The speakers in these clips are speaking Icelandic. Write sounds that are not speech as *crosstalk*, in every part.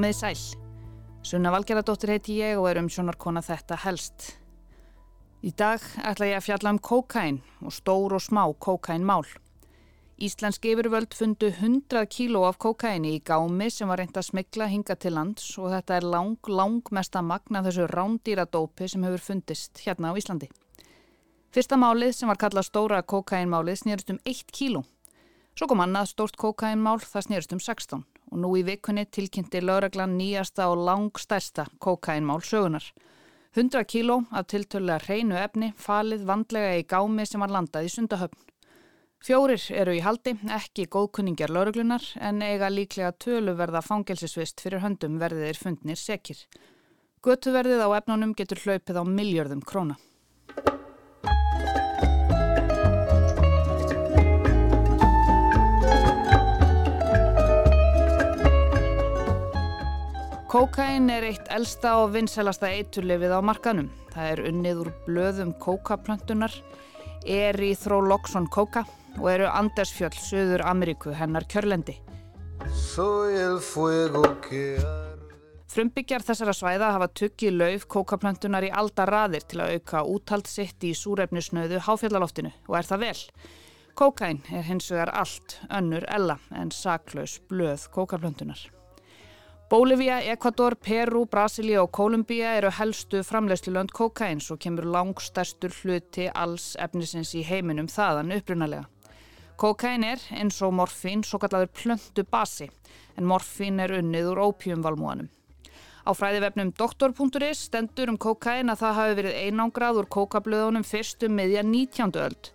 Komið sæl. Sunna Valgeradóttir heiti ég og er um sjónarkona þetta helst. Í dag ætla ég að fjalla um kókain og stór og smá kókainmál. Íslensk yfirvöld fundu 100 kíló af kókaini í gámi sem var reynd að smigla hinga til lands og þetta er lang, lang mesta magna þessu rándýradópi sem hefur fundist hérna á Íslandi. Fyrsta málið sem var kallað stóra kókainmálið snýrst um 1 kíló. Svo kom annað stórt kókainmál það snýrst um 16 og nú í vikunni tilkynnti lögreglan nýjasta og langstærsta kókainmál sögunar. 100 kíló af tiltölulega hreinu efni falið vandlega í gámi sem var landað í sundahöfn. Fjórir eru í haldi, ekki góðkunningjar lauruglunar en eiga líklega töluverða fangelsisvist fyrir höndum verðir fundnir sekir. Götuverðið á efnunum getur hlaupið á miljörðum króna. Kókain er eitt elsta og vinselasta eiturlefið á markanum. Það er unnið úr blöðum kókaplöntunar, er í Þróloksson kóka og eru Andersfjöld, Suður Ameríku, hennar kjörlendi. Frumbyggjar þessara svæða hafa tuggið lauf kókaplöntunar í aldar raðir til að auka úthald sitt í súrefnisnöðu háfjallaloftinu og er það vel. Kókain er hins vegar allt önnur ella en saklaus blöð kókaplöntunar. Bólivía, Ekvator, Peru, Brasilia og Kolumbía eru helstu framleiðslulönd kokains og kemur langstærstur hluti alls efnisins í heiminum þaðan upprunalega. Kokain er, eins og morfín, svo kallaður plöndu basi, en morfín er unnið úr ópjumvalmúanum. Á fræðivefnum doktor.is stendur um kokain að það hafi verið einangrað úr kokablöðunum fyrstum miðja 19. öld.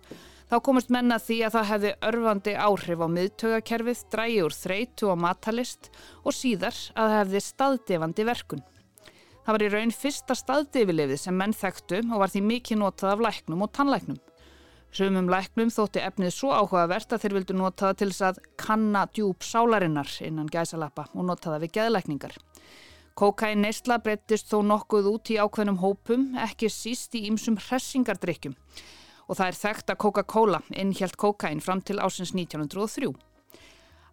Þá komist menna því að það hefði örfandi áhrif á miðtögakerfið, drægi úr þreytu og matalist og síðar að það hefði staðdefandi verkun. Það var í raun fyrsta staðdefilefið sem menn þekktu og var því mikið notað af læknum og tannlæknum. Sumum læknum þótti efnið svo áhugavert að þeir vildu nota það til þess að kanna djúb sálarinnar innan gæsalappa og nota það við geðlækningar. Kokain neysla breyttist þó nokkuð út í ákveðnum hópum, ekki síst í ýmsum hressingardrykkjum og það er þekkt að Coca-Cola innhjælt kokain fram til ásins 1903.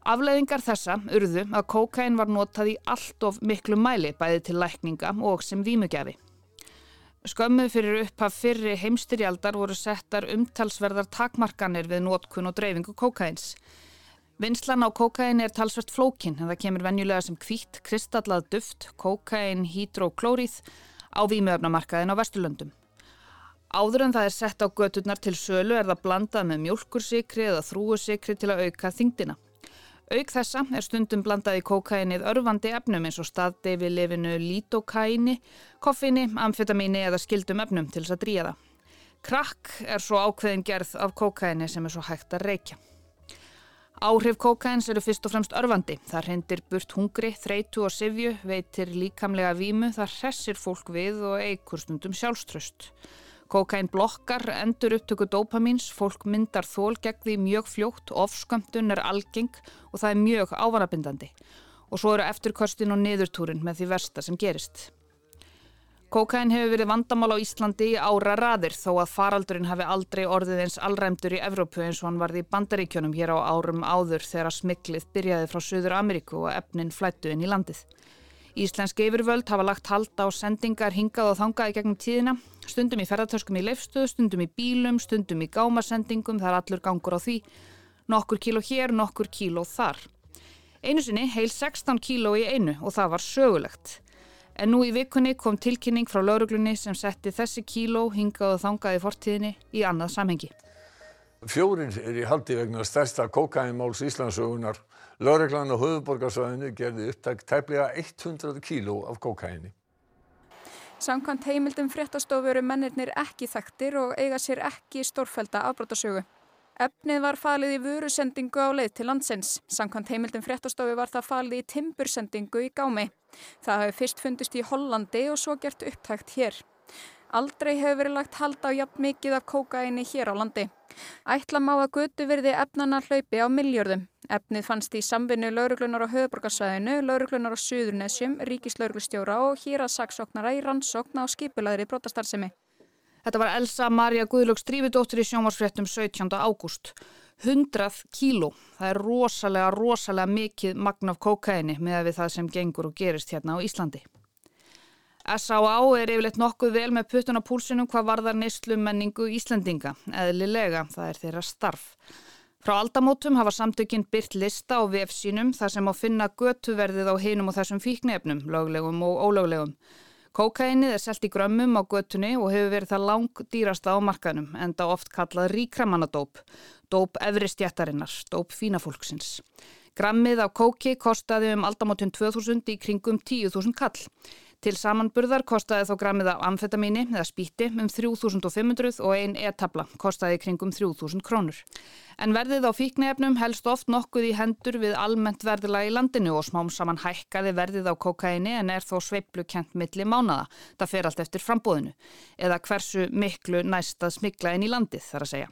Afleðingar þessa urðu að kokain var notað í allt of miklu mæli bæði til lækninga og sem vímugjafi. Skömmu fyrir upphaf fyrri heimstyrjaldar voru settar umtalsverðar takmarkanir við nótkun og dreifingu kokains. Vinslan á kokain er talsvert flókin en það kemur venjulega sem kvítt kristallað duft, kokain, hydroklórið á vímuöfnamarkaðin á Vesturlöndum. Áður en það er sett á göturnar til sölu er það blandað með mjölkursikri eða þrúusikri til að auka þingdina. Auk þessa er stundum blandað í kókainið örfandi efnum eins og staðdeifi lifinu lítokaini, koffini, amfetamíni eða skildum efnum til þess að dríja það. Krakk er svo ákveðin gerð af kókaini sem er svo hægt að reykja. Áhrif kókains eru fyrst og fremst örfandi. Það reyndir burt hungri, þreitu og sifju, veitir líkamlega vímu, það hressir fólk við og eigur stundum sjálfströst. Kokain blokkar endur upptöku dopamins, fólk myndar þól gegn því mjög fljótt, ofskömmtun er algeng og það er mjög ávanabindandi. Og svo eru eftirkostin og niðurtúrin með því versta sem gerist. Kokain hefur verið vandamál á Íslandi í ára raðir þó að faraldurinn hafi aldrei orðið eins allræmdur í Evrópu eins og hann varði í bandaríkjónum hér á árum áður þegar smiklið byrjaði frá Suður Ameríku og efnin flættu inn í landið. Íslenski yfirvöld hafa lagt halda á sendingar hingað og þangað í gegnum tíðina, stundum í ferðartöskum í leifstöðu, stundum í bílum, stundum í gámasendingum, það er allur gangur á því, nokkur kíló hér, nokkur kíló þar. Einu sinni heil 16 kíló í einu og það var sögulegt. En nú í vikunni kom tilkynning frá lauruglunni sem setti þessi kíló hingað og þangað í fortíðinni í annað samhengi. Fjórin er í haldi vegna stærsta kokainmáls Íslandsögunar Lögreglan á höfuborgarsvæðinu gerði upptækt tæplega 100 kíló af kókaini. Samkvæmt heimildum fréttastofu eru mennirnir ekki þekktir og eiga sér ekki stórfælda afbrotasögu. Efnið var falið í vörusendingu á leið til landsins. Samkvæmt heimildum fréttastofu var það falið í timbursendingu í gámi. Það hafi fyrst fundist í Hollandi og svo gert upptækt hér. Aldrei hefur verið lagt halda á jafn mikið af kókaini hér á landi. Ætla má að götu verði efnana hlaupi á miljörðum. Efnið fannst í samvinnu lauruglunar á höfuborgarsvæðinu, lauruglunar á Suðurnesjum, ríkislauruglustjóra og hér að saksóknara í rannsókna á skipilæðri brotastarðsemi. Þetta var Elsa Maria Guðlöks drífidóttir í sjónvarsfréttum 17. ágúst. 100 kíló. Það er rosalega, rosalega mikið magn af kókaini með við það sem gengur og gerist hérna á Íslandi. S.A.A. er yfirleitt nokkuð vel með puttun á púlsinum hvað varðar neyslu menningu Íslandinga, eðlilega, það er þeirra starf. Frá aldamótum hafa samtökinn byrt lista á VF sínum þar sem á finna götuverðið á hinum og þessum fíknefnum, löglegum og ólöglegum. Kókainið er selt í grömmum á götunni og hefur verið það lang dýrasta á markanum, enda oft kallað ríkramannadóp, dóp efristjættarinnar, dóp fínafólksins. Grammið af kóki kostaði um aldamótin 2000 í kringum 10.000 kall. Til samanburðar kostaði þó grammið af amfetamíni eða spíti um 3500 og ein e-tabla kostaði kringum 3000 krónur. En verðið á fíknefnum helst oft nokkuð í hendur við almennt verðila í landinu og smám saman hækkaði verðið á kokaini en er þó sveiplu kent milli mánada. Það fer allt eftir frambóðinu eða hversu miklu næstað smikla inn í landið þar að segja.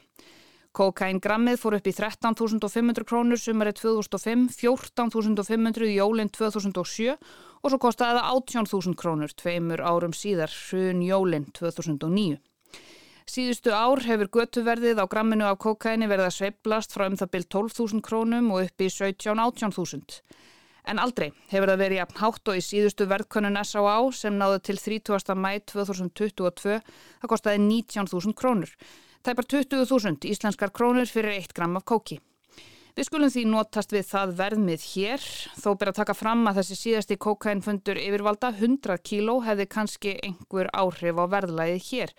Kokaingrammið fór upp í 13.500 krónur sumarið 2005, 14.500 í jólinn 2007 og svo kostaði það 18.000 krónur tveimur árum síðar, hrun jólinn 2009. Síðustu ár hefur götuverðið á gramminu af kokaini verið að sveiblast frá um það byrj 12.000 krónum og upp í 17-18.000. En aldrei hefur það verið jafn hátt og í síðustu verðkönnun S.A.A. sem náðu til 30. mæ 2022, það kostaði 19.000 krónur. Tæpar 20.000 íslenskar krónur fyrir 1 gram af kóki. Við skulum því notast við það verðmið hér, þó ber að taka fram að þessi síðasti kokainfundur yfirvalda 100 kíló hefði kannski einhver áhrif á verðlæðið hér.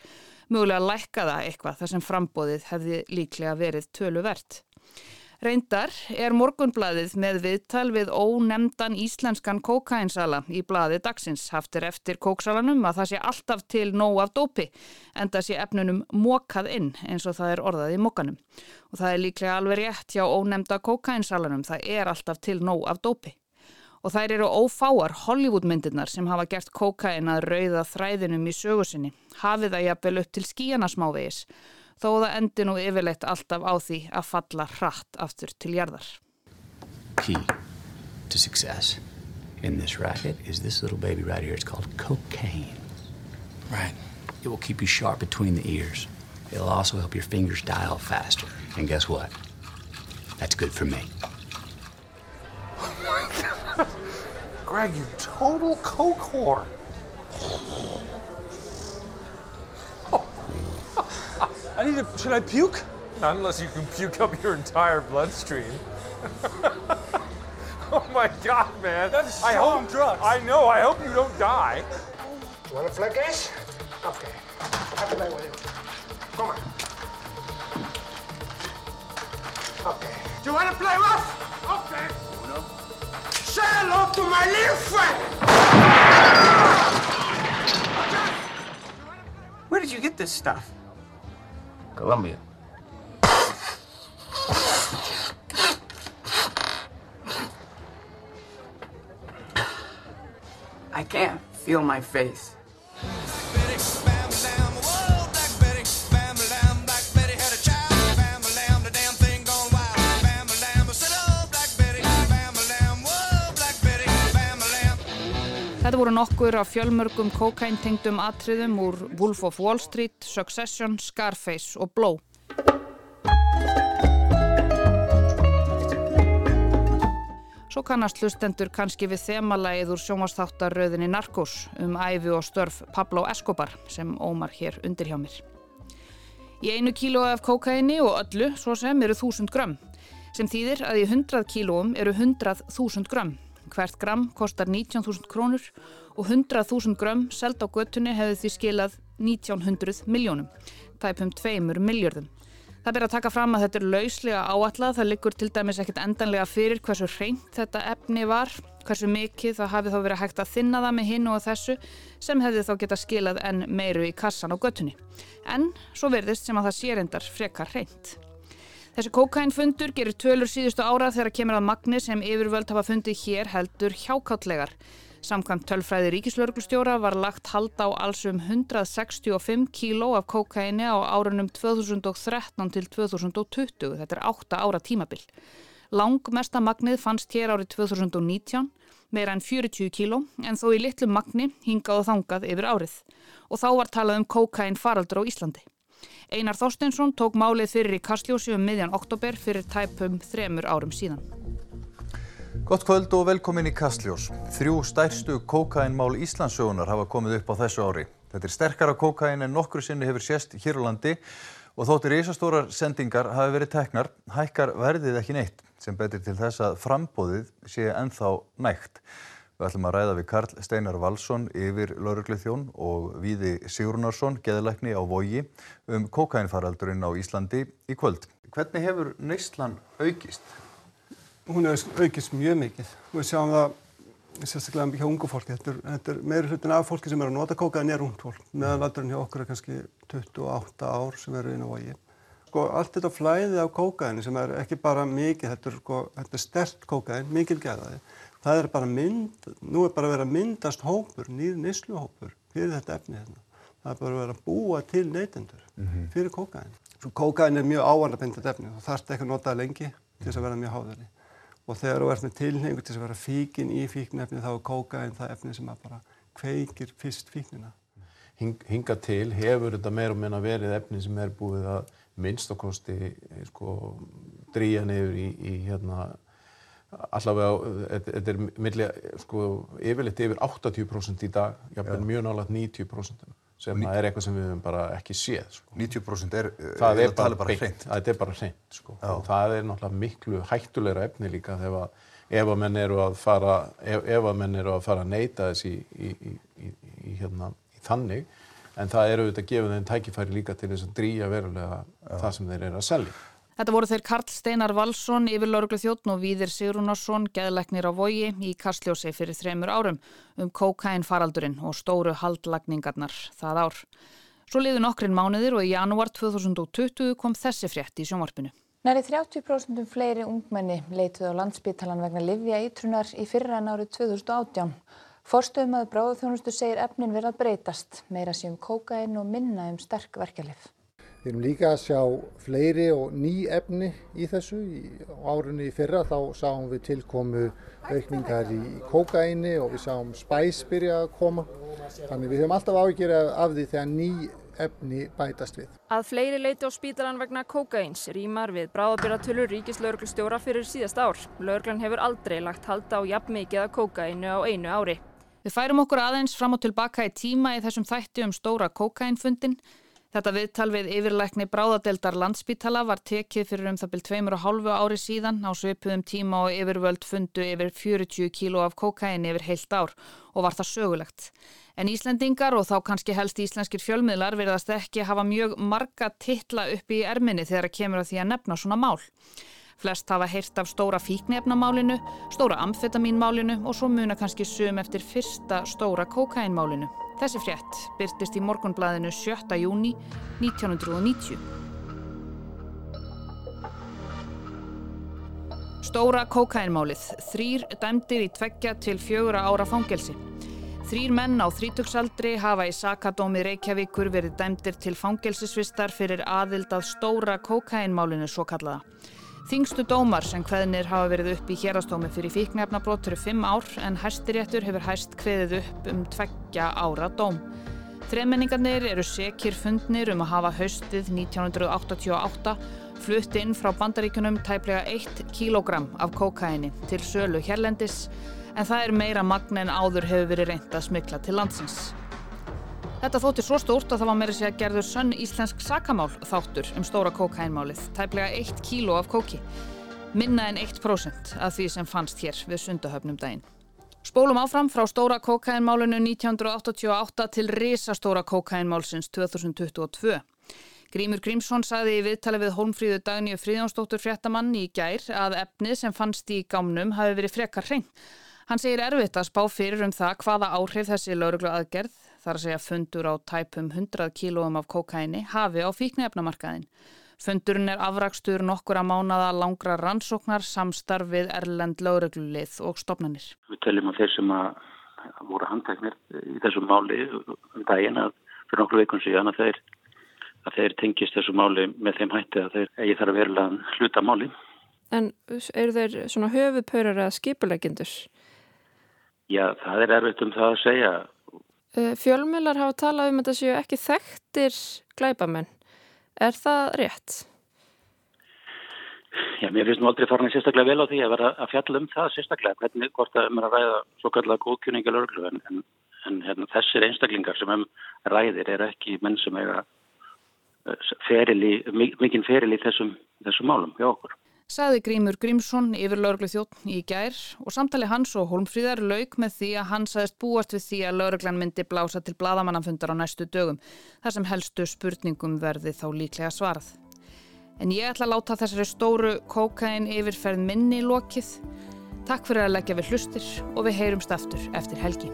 Mögulega lækkaða eitthvað þar sem frambóðið hefði líklega verið töluvert. Reyndar er morgunbladið með viðtal við ónemdan íslenskan kókainsala í bladi dagsins haftir eftir kóksalanum að það sé alltaf til nóg af dópi en það sé efnunum mókað inn eins og það er orðað í mókanum. Og það er líklega alveg rétt hjá ónemda kókainsalanum, það er alltaf til nóg af dópi. Og þær eru ófáar Hollywoodmyndirnar sem hafa gert kókain að rauða þræðinum í sögusinni, hafið það jafnvel upp til skíjana smávegis þó það endi nú yfirleitt alltaf á því að falla hratt aftur til jarðar. Key to success in this racket is this little baby right here. It's called cocaine. Right. It will keep you sharp between the ears. It'll also help your fingers dial faster. And guess what? That's good for me. Oh my God. Greg, you total coke whore. I need to. Should I puke? Not unless you can puke up your entire bloodstream. *laughs* oh my god, man. That's strong I hope, drugs. I know. I hope you don't die. You want to flick this? Okay. Have to play with you. Come on. Okay. Do you want to play rough? Okay. Uno. Say hello to my little friend. Where did you get this stuff? Colombia. I can't feel my face. Þetta voru nokkur af fjölmörgum kokaintengdum atriðum úr Wolf of Wall Street, Succession, Scarface og Blow. Svo kannast hlustendur kannski við þemalægið úr sjónvastáttarröðinni Narcos um æfi og störf Pablo Escobar sem ómar hér undir hjá mér. Í einu kíló af kokaini og öllu svo sem eru þúsund grömm sem þýðir að í hundrað kílóum eru hundrað þúsund grömm Hvert gram kostar 19.000 krónur og 100.000 grömm seld á göttunni hefði því skilað 1900 miljónum, tæpum 2 miljörðum. Það ber að taka fram að þetta er lauslega áallað, það liggur til dæmis ekkert endanlega fyrir hversu reynd þetta efni var, hversu mikið það hafi þá verið hægt að þinna það með hinn og þessu sem hefði þá geta skilað enn meiru í kassan á göttunni. En svo verðist sem að það sé reyndar frekar reynd. Þessi kokainfundur gerir tölur síðustu ára þegar kemur að magni sem yfirvöld hafa fundið hér heldur hjákáttlegar. Samkvæmt tölfræði ríkislauglustjóra var lagt halda á allsum 165 kíló af kokaini á árunum 2013 til 2020. Þetta er 8 ára tímabil. Langmesta magnið fannst hér árið 2019, meira en 40 kíló, en þó í litlu magni hingað og þangað yfir árið. Og þá var talað um kokain faraldur á Íslandi. Einar Þorsteinsson tók málið fyrir í Kastljósi um miðjan oktober fyrir tæpum þremur árum síðan. Gott kvöld og velkomin í Kastljós. Þrjú stærstu kókainmál Íslandsögunar hafa komið upp á þessu ári. Þetta er sterkara kókain en nokkru sinni hefur sést hér á landi og þóttir ísastórar sendingar hafi verið teknar, hækkar verðið ekki neitt sem betur til þess að frambóðið sé ennþá nægt. Við ætlum að ræða við Karl Steinar Valsson yfir laurugluþjón og Víði Sigurnarsson, geðlækni á Vogi, um kokainfaraldurinn á Íslandi í kvöld. Hvernig hefur neyslan aukist? Hún hefur aukist mjög mikið. Við sjáum það sérstaklega hjá ungu fólki. Þetta er, þetta er meiri hlutin af fólki sem er að nota kókain er ungt fólk. Meðanvaldurinn hjá okkur er kannski 28 ár sem eru inn á Vogi. Sko, allt þetta flæði af kókaini sem er ekki bara mikið, þetta er, sko, þetta er stert kókain, mikil geðaði það er bara mynd, nú er bara verið að myndast hópur, nýr nýsluhópur fyrir þetta efni hérna. Það er bara verið að búa til neytendur -hmm. fyrir kókain. Svo kókain er mjög ávanabindið efni og þarf ekki að nota lengi til þess að vera mjög háðari. Og þegar þú ert með tilhengu til að vera fíkin í fíknefni þá er kókain það efni sem bara kveikir fyrst fíknina. Hing, hinga til hefur þetta meir og meina verið efni sem er búið að minnst okkosti eh, sko, dríja nefur í, í hérna allavega, þetta er milli, sko, yfirleitt yfir 80% í dag, jáfnveg mjög nálega 90% sem Ný... er eitthvað sem við hefum bara ekki séð. Sko. 90% er, það er, er bara, bara hreint. Það er bara hreint, sko. Og það er náttúrulega miklu hættulegra efni líka þegar ef að menn eru að fara, ef, ef að menn eru að fara að neyta þess í, í, í, í hérna, þannig, en það eru auðvitað að gefa þeim tækifæri líka til þess að drýja verulega Já. það sem þeir eru að selja. Þetta voru þeir Karl Steinar Valsson, yfirlauruglu þjóttn og Víðir Sigrunarsson, geðleiknir á vogi í Kastljósi fyrir þremur árum um kókain faraldurinn og stóru haldlagningarnar það ár. Svo liðu nokkrin mánuðir og í janúar 2020 kom þessi frétt í sjónvarpinu. Næri 30% fleiri ungmenni leituð á landsbytalan vegna Livja Ítrunar í fyrra en árið 2018. Forstöðum að bráðuþjónustu segir efnin verið að breytast, meira sem kókain og minna um sterk verkjalið. Við erum líka að sjá fleiri og ný efni í þessu. Í árunni í fyrra þá sáum við tilkomu aukningar í kókaini og við sáum spæs byrja að koma. Þannig við höfum alltaf ágjörð af því þegar ný efni bætast við. Að fleiri leiti á spítalan vegna kókains rýmar við bráðabýratölur ríkislauglustjóra fyrir síðast ár. Lauglan hefur aldrei lagt halda á jafn mikið að kókainu á einu ári. Við færum okkur aðeins fram og tilbaka í tíma í þessum þætti um stóra kókainfundin Þetta viðtal við yfirleikni bráðadeldar landsbítala var tekið fyrir um það byrj tveimur og hálfu ári síðan á svipuðum tíma og yfirvöld fundu yfir 40 kíló af kokaini yfir heilt ár og var það sögulegt. En Íslendingar og þá kannski helst íslenskir fjölmiðlar verðast ekki hafa mjög marga titla upp í erminni þegar það kemur að því að nefna svona mál. Flest hafa heyrt af stóra fíknefnamálinu, stóra amfetamínmálinu og svo muna kannski sum eftir fyrsta stóra kokainmálinu. Þessi frétt byrtist í morgunblæðinu 7. júni 1990. Stóra kókainmálið. Þrýr dæmdir í tveggja til fjögura ára fangelsi. Þrýr menn á þrítöksaldri hafa í Sakadómi Reykjavíkur verið dæmdir til fangelsisvistar fyrir aðild að stóra kókainmálinu svo kallaða. Þingstu dómar sem hveðnir hafa verið upp í hérastómi fyrir fíknefnabrót fyrir fimm ár en hæstiréttur hefur hæst hveðið upp um tveggja ára dóm. Þremenningarnir eru sekir fundnir um að hafa haustið 1988 flutt inn frá bandaríkunum tæplega 1 kg af kokaini til sölu hérlendis en það er meira magn en áður hefur verið reynd að smykla til landsins. Þetta þóttir svo stórt að það var meira að gerður sönn íslensk sakamál þáttur um stóra kókainmálið, tæplega 1 kíló af kóki. Minna en 1% af því sem fannst hér við sundahöfnum daginn. Spólum áfram frá stóra kókainmálinu 1988 til risastóra kókainmálsins 2022. Grímur Grímsson sagði í viðtali við Holmfríðu Dagníu Fríðjónsdóttur fréttamann í gær að efnið sem fannst í gámnum hafi verið frekar hrein. Hann segir erfitt að spá fyrir um það hvaða áhrif þessi lauruglu aðgerð þar að segja fundur á tæpum 100 kílóum af kokaini, hafi á fíknefnamarkaðin. Fundurinn er afrakstur nokkura mánada langra rannsóknar samstarfið Erlend lauruglulið og stopnarnir. Við teljum að þeir sem að voru handtæknir í þessu máli um daginn að fyrir nokkur veikun síðan að þeir, að þeir tengist þessu máli með þeim hætti að þeir eigi þar að verulega hluta máli. En eru þeir svona höfupaurar eða skipulegindur? Já, það er erfitt um það að segja Eh, fjölmjölar hafa talað um að þetta séu ekki þekktir glæbamenn. Er það rétt? Já, mér finnst nú aldrei farin sérstaklega vel á því að vera að fjalla um það sérstaklega, hvernig hvort að um er að ræða svo kallega góðkjöninga löglu en, en, en hérna, þessir einstaklingar sem um ræðir er ekki menn sem eiga ferili, mikinn feril í þessum, þessum málum hjá okkur. Saði Grímur Grímsson yfir lauruglu þjóttn í gær og samtali hans og Holmfríðar lauk með því að hann sagðist búast við því að lauruglan myndi blása til bladamannanfundar á næstu dögum þar sem helstu spurningum verði þá líklega svarað. En ég ætla að láta þessari stóru kókain yfirferð minni í lokið. Takk fyrir að leggja við hlustir og við heyrumst aftur eftir helgi.